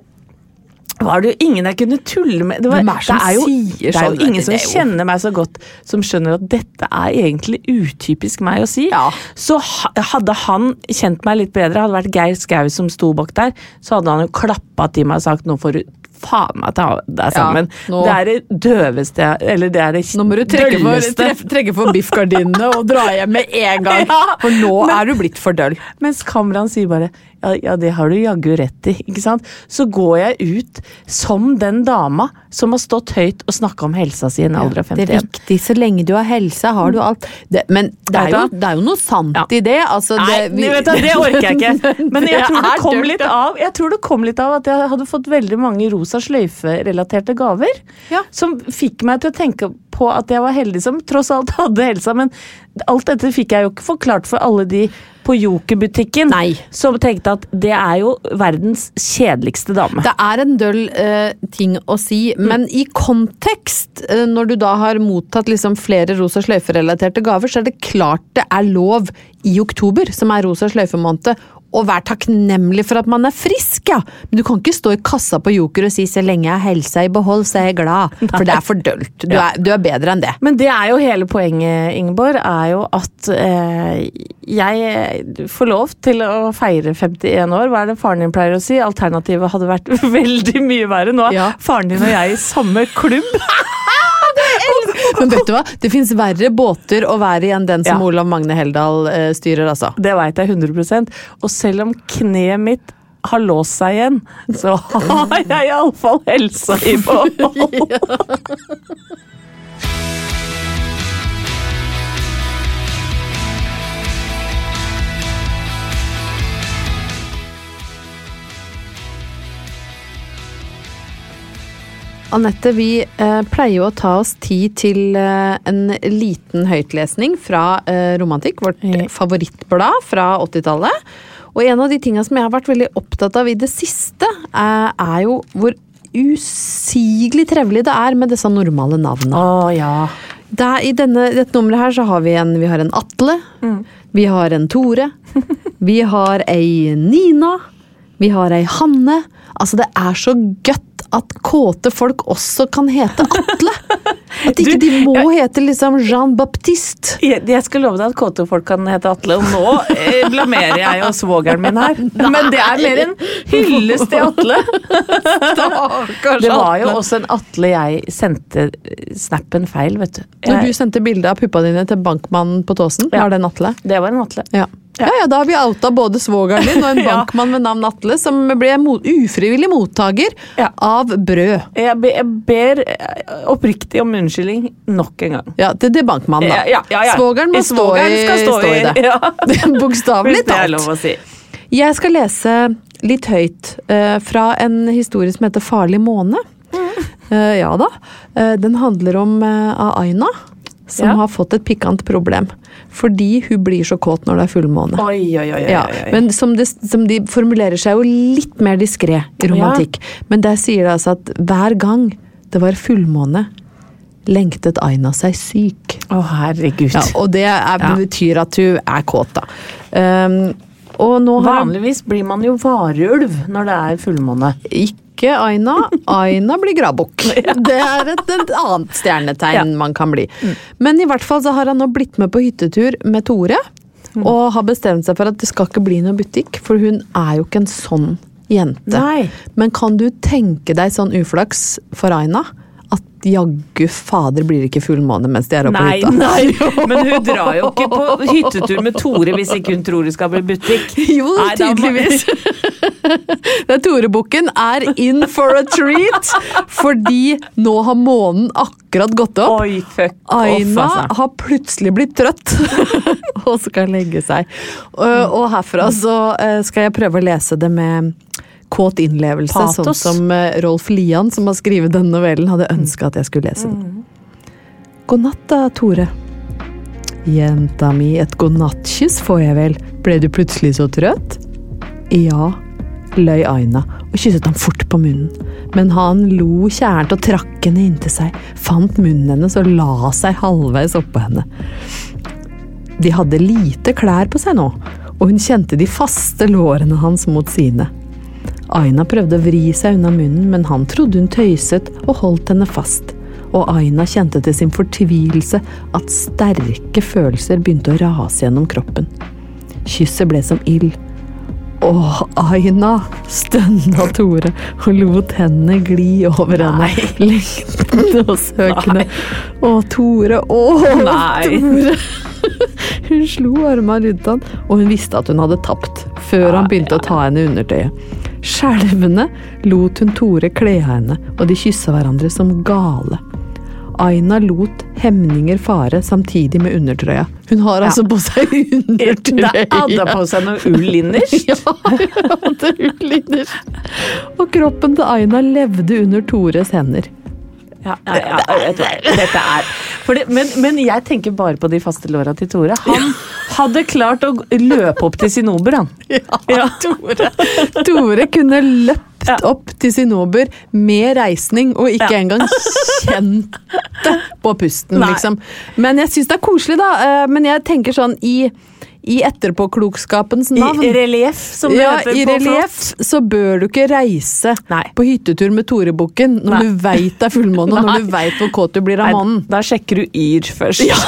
var det jo ingen jeg kunne tulle med. Det, var, Hvem er som det er jo, sier det er sånn? jo ingen som er jo- kjenner meg så godt, som skjønner at dette er egentlig utypisk meg å si. Ja. Så hadde han kjent meg litt bedre, hadde vært Geir Skau som sto bak der, så hadde han jo klappa til meg og sagt nå får du faen meg ta deg sammen. nå- Det er det døveste Eller det er det Nå må du trekke for, treff, trekke for biffgardinene og dra hjem med en (laughs) gang. Ja, For nå men- er du blitt for døll. Mens Kamran sier bare ja, ja, det har du jaggu rett i. ikke sant? Så går jeg ut som den dama som har stått høyt og snakka om helsa si i en alder av Det er viktig. Så lenge du har helse, har du alt. Det, men det er, jo, det er jo noe sant Ja. i det. Altså, Nei, det, vi... vet du, det orker jeg ikke. (laughs) Men jeg tror det kom litt av Jeg tror det kom litt av at jeg hadde fått veldig mange rosa sløyfe-relaterte gaver. Ja. Som fikk meg til å tenke på at jeg var heldig som tross alt hadde helsa. Men alt dette fikk jeg jo ikke forklart for alle de på Joker-butikken som tenkte at det er jo verdens kjedeligste dame. Det er en døll uh, ting å si, men i kontekst, uh, når du da har mottatt liksom flere rosa sløyfe-relaterte gaver, så er det klart det er lov i oktober, som er rosa sløyfe-måned, å vær takknemlig for at man er frisk, ja. Men du kan ikke stå i kassa på Joker og si 'så lenge jeg har helsa i behold, så er jeg glad'. (laughs) For det er for dølt. Du, er, du er bedre enn det. Men det er jo hele poenget, Ingeborg, er jo at eh, jeg får lov til å feire 51 år. Hva er det faren din pleier å si? Alternativet hadde vært (laughs) veldig mye verre. Nå er Ja. faren din og jeg i samme klubb. (laughs) (laughs) Men vet du hva? Det fins verre båter å være i enn den som Ja. Olav Magne Heldal uh, styrer, altså. Det veit jeg 100 Og selv om kneet mitt har låst seg igjen, så (laughs) har jeg iallfall helsa i behold. (laughs) Anette, vi eh, pleier jo å ta oss tid til eh, en liten høytlesning fra eh, Romantikk, vårt favorittblad fra 80-tallet. Og en av de tinga som jeg har vært veldig opptatt av i det siste, er jo hvor usigelig trevelig det er med disse normale navnene. Å ja. Det er, I denne, dette nummeret her så har vi en, vi har en Atle, vi har en Tore, (laughs) vi har ei Nina, vi har ei Hanne. Altså, det er så gøtt at kåte folk også kan hete Atle! (laughs) At ikke Du, de må hete liksom Jean Baptiste. Jeg, jeg skal love deg at kåte folk kan hete Atle, og nå eh, blamerer jeg jo svogeren min her. Men det er mer en hyllest til Atle. (laughs) Det var jo også en Atle jeg sendte snappen feil, vet du. Når du sendte bilde av puppa dine til bankmannen på Tåsen, Ja. var det en Atle? det var en Atle. Ja. Ja, ja, Da har vi outa både svogeren din og en (laughs) bankmann ved navn Atle, som ble ufrivillig mottaker Ja. av brød. Jeg, be, jeg ber eh, oppriktig om unnskyldning nok en gang. Ja, det, det er bankmannen, da. Ja, ja. Svogeren må stå Svogeren i, stå i det. (laughs) Ja. (laughs) Bokstavelig talt. si. Jeg skal lese litt høyt uh, fra en historie som heter Farlig måne. Eh, ja da. Uh, den handler om Aina, som Ja. har fått et pikant problem. Fordi hun blir så kåt når det er fullmåne. Oi, oi, oi. Ja, men som, det, som de formulerer seg jo litt mer diskré i romantikk. Men der sier det altså at hver gang det var fullmåne, lengtet Aina seg syk. Å, herregud. Ja, og det er, Ja. betyr at hun er kåt, da. Um, og nå har Vanligvis blir man jo varulv når det er fullmåne. ikke Aina. Aina blir gradbukk. (laughs) Det er et, et annet stjernetegn Ja. Mm. man kan bli. Men i hvert fall så har han nå blitt med på hyttetur med Tore. Mm. Og har bestemt seg for at det skal ikke bli noe butikk, for hun er jo ikke en sånn jente. Nei. Men kan du tenke deg sånn uflaks for Aina? At jaggu fader blir det ikke fullmåne mens de er oppe på hytta. nei, (laughs) men hun drar jo ikke på hyttetur med Tore hvis ikke hun tror det skal bli butikk. Jo, Nei, da tydeligvis. (laughs) Det er Torebukken er in for a treat, fordi nå har månen akkurat gått opp. Oi, fuck off, Aina altså. har plutselig blitt trøtt (laughs) og skal legge seg. Og, herfra så eh, skal jeg prøve å lese det med kåt innlevelse, Patos. sånn som eh, Rolf Lian, som har skrevet denne novellen, hadde ønska at jeg skulle lese den. God natt da, Tore. Jenta mi, et godnattkyss får jeg vel, ble du plutselig så trøtt? Ja, løy Aina og kysset ham fort på munnen, men han lo kjærent og trakk henne inntil seg, fant munnen hennes og la seg halvveis oppå henne. De hadde lite klær på seg nå, og hun kjente de faste lårene hans mot sine. Aina prøvde å vri seg unna munnen, men han trodde hun tøyset og holdt henne fast. Og Aina kjente til sin fortvilelse at sterke følelser begynte å rase gjennom kroppen. Kysset ble som ild. Åh, Aina, stønna Tore og lot hendene gli over henne, lengtende og søkende. Å, Tore, å, Nei. Tore! (laughs) Hun slo armene rundt han, og hun visste at hun hadde tapt, før han begynte å ta henne i undertøyet. Skjelvende lot hun Tore kle av henne, og de kyssa hverandre som gale. Aina lot hemninger fare samtidig med undertrøya. Hun har altså på seg (laughs) undertrøye. Det hadde på seg noe ull innerst. (laughs) Ja, hun hadde ull innerst. Og kroppen til Aina levde under Tores hender. Ja, ja, dette er det, men, men jeg tenker bare på de faste låra til Tore. Han hadde klart å løpe opp til Sinober, han. Ja, Tore. Tore kunne løpt Ja. opp til Sinober med reisning, og ikke Ja. engang det på pusten, (laughs) liksom. Men jeg syns det er koselig, da. eh, Men jeg tenker sånn i, i etterpåklokskapens navn I relieff, som det ja, heter I relief, så bør du ikke reise Nei. på hyttetur med Torebukken når Nei. du veit det er fullmåne, og når du veit hvor kåt du blir av mannen. Da sjekker du Yr først. Ja,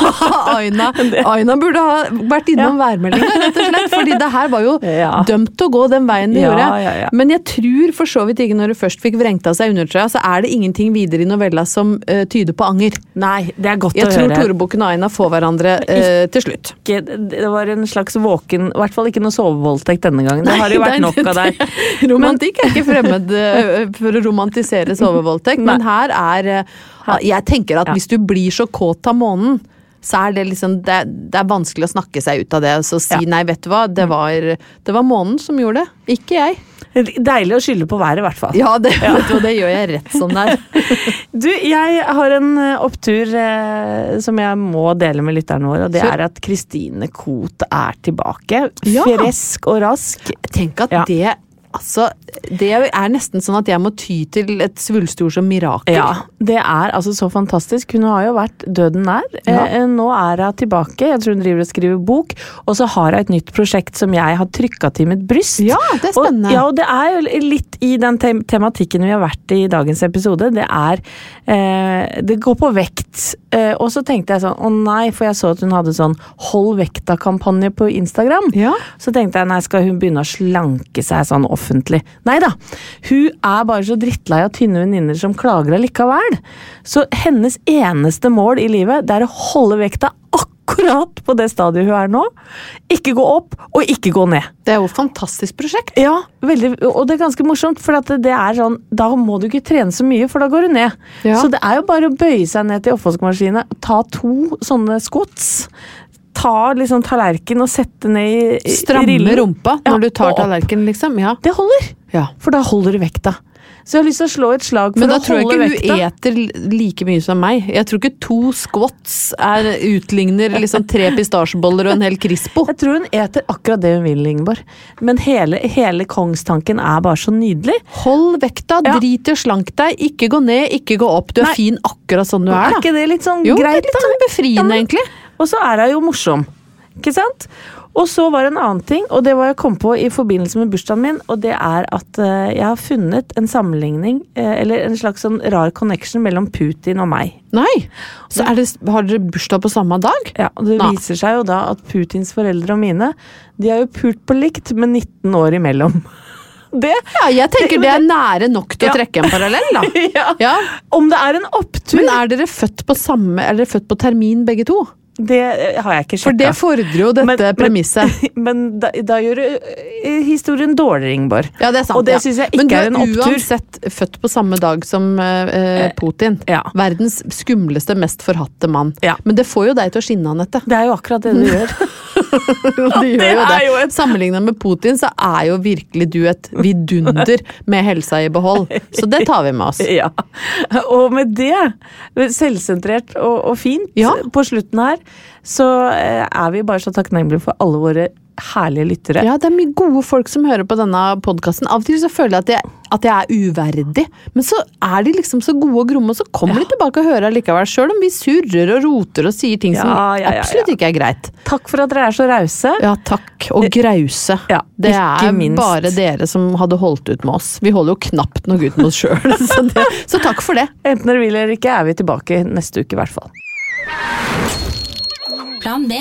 Aina, (laughs) Aina burde ha vært innom værmeldinga, rett og slett. Fordi det her var jo (laughs) Ja. dømt til å gå den veien det Ja, gjorde. ja, ja. Men jeg tror for så vidt ikke når du først fikk vrengt av seg undertrøya, så er det ingenting videre i novella som uh, tyder på anger. Nei, det er godt Jeg å tror høre. Torebukken og Aina får hverandre uh, til slutt. Det var en slags våken I hvert fall ikke noe sovevoldtekt denne gangen. Det har jo vært nok av deg. (laughs) Romantikk er ikke fremmed (laughs) for å romantisere sovevoldtekt, men her er Jeg tenker at hvis du blir så kåt av månen, så er det liksom det, det er vanskelig å snakke seg ut av det og så si Ja. nei, vet du hva, det var, det var månen som gjorde det, ikke jeg. Deilig å skylde på været, i hvert fall. Ja, det, (laughs) ja. du det gjør jeg rett som det er. (laughs) Du, jeg har en eh, opptur eh, som jeg må dele med lytterne våre, og det er at Kristine Koht er tilbake. Ja. Fresk og rask. Tenk at Ja. det Altså, det er nesten sånn at jeg må ty til et svulstord som mirakel. Ja, det er altså så fantastisk. Hun har jo vært døden nær. Ja. Eh, nå er hun tilbake. Jeg tror hun driver og skriver bok. Og så har hun et nytt prosjekt som jeg har trykka til mitt bryst. Ja, det er spennende. Og, ja, og det er jo litt i den te tematikken vi har vært i i dagens episode. Det er eh, Det går på vekt. Eh, og så tenkte jeg sånn å nei, for jeg så at hun hadde sånn hold vekta-kampanje på Instagram. Ja. Så tenkte jeg nei, skal hun begynne å slanke seg sånn offentlig? Nei da. Hun er bare så drittlei av tynne venninner som klager allikevel. Så hennes eneste mål i livet, det er å holde vekta akkurat på det stadiet hun er nå. Ikke gå opp, og ikke gå ned. Det er jo et fantastisk prosjekt. Ja, veldig, og det er ganske morsomt, for at det er sånn, da må du ikke trene så mye, for da går du ned. Ja. Så det er jo bare å bøye seg ned til oppvaskmaskinen, ta to sånne squats, ta liksom tallerken og sette ned i, i Stramme rumpa rumpa Ja, når du tar og tallerkenen, liksom. Ja. Det holder, ja. for da holder du vekta. Så jeg har lyst til å slå et slag for å holde vekta. Men da tror jeg ikke vekta. du eter like mye som meg. Jeg tror ikke to squats er, utligner liksom tre pistasjeboller og en hel Crispo. Jeg tror hun eter akkurat det hun vil, Ingeborg. Men hele, hele kongstanken er bare så nydelig. Hold vekta, Ja. drit i å slanke deg, ikke gå ned, ikke gå opp. Du er Nei. fin akkurat sånn du er, Er ikke det litt sånn Jo, det greit, er litt sånn befriende, men- egentlig. Og så er hun jo morsom. Ikke sant? Og så var det en annen ting, og det var jeg kom på i forbindelse med bursdagen min, og det er at eh, jeg har funnet en sammenligning, eh, eller en slags sånn rar connection mellom Putin og meg. Nei. Så er det, har dere bursdag på samme dag? Ja, og Det Nei. viser seg jo da at Putins foreldre og mine, de er jo pult på likt med 19 år imellom. (laughs) Det, Ja, jeg tenker det er nære nok til å trekke en parallell, da. (laughs) ja. Ja. Om det er en opptur, Men er dere født på samme, er dere født på termin begge to? Det eh, har jeg ikke For det fordrer jo dette Men- men- premisset. (laughs) Men da, da gjør du eh, historien dårligere, Ingeborg. Ja, det er sant. Og det ja. synes jeg ikke er en opptur. Men du er uansett født på samme dag som eh, Putin. Ja. Verdens skumleste, mest forhatte mann. Ja. Men det får jo deg til å skinne, Anette. Det er jo akkurat det du (laughs) gjør. (laughs) Det gjør jo Det jo et- Sammenlignet med Putin, så er jo virkelig du et vidunder med helsa i behold. Så det tar vi med oss. (laughs) Ja. Og med det, selvsentrert og, og fint Ja. på slutten her, så eh, er vi bare så takknemlige for alle våre herlige lyttere. Ja, det er mye gode folk som hører på denne podkasten. Av og til så føler jeg at jeg, at jeg er uverdig, men så er de liksom så gode og gromme, og så kommer de tilbake og hører allikevel, sjøl om vi surrer og roter og sier ting som Ja, ja, ja, ja. absolutt ikke er greit. Takk for at dere er så rause. Ja, takk. Og grause. Ja, det er minst. bare dere som hadde holdt ut med oss. Vi holder jo knapt noe ut med oss sjøl, (laughs) så, så takk for det. Enten dere vil eller ikke, er vi tilbake neste uke i hvert fall. Plan B.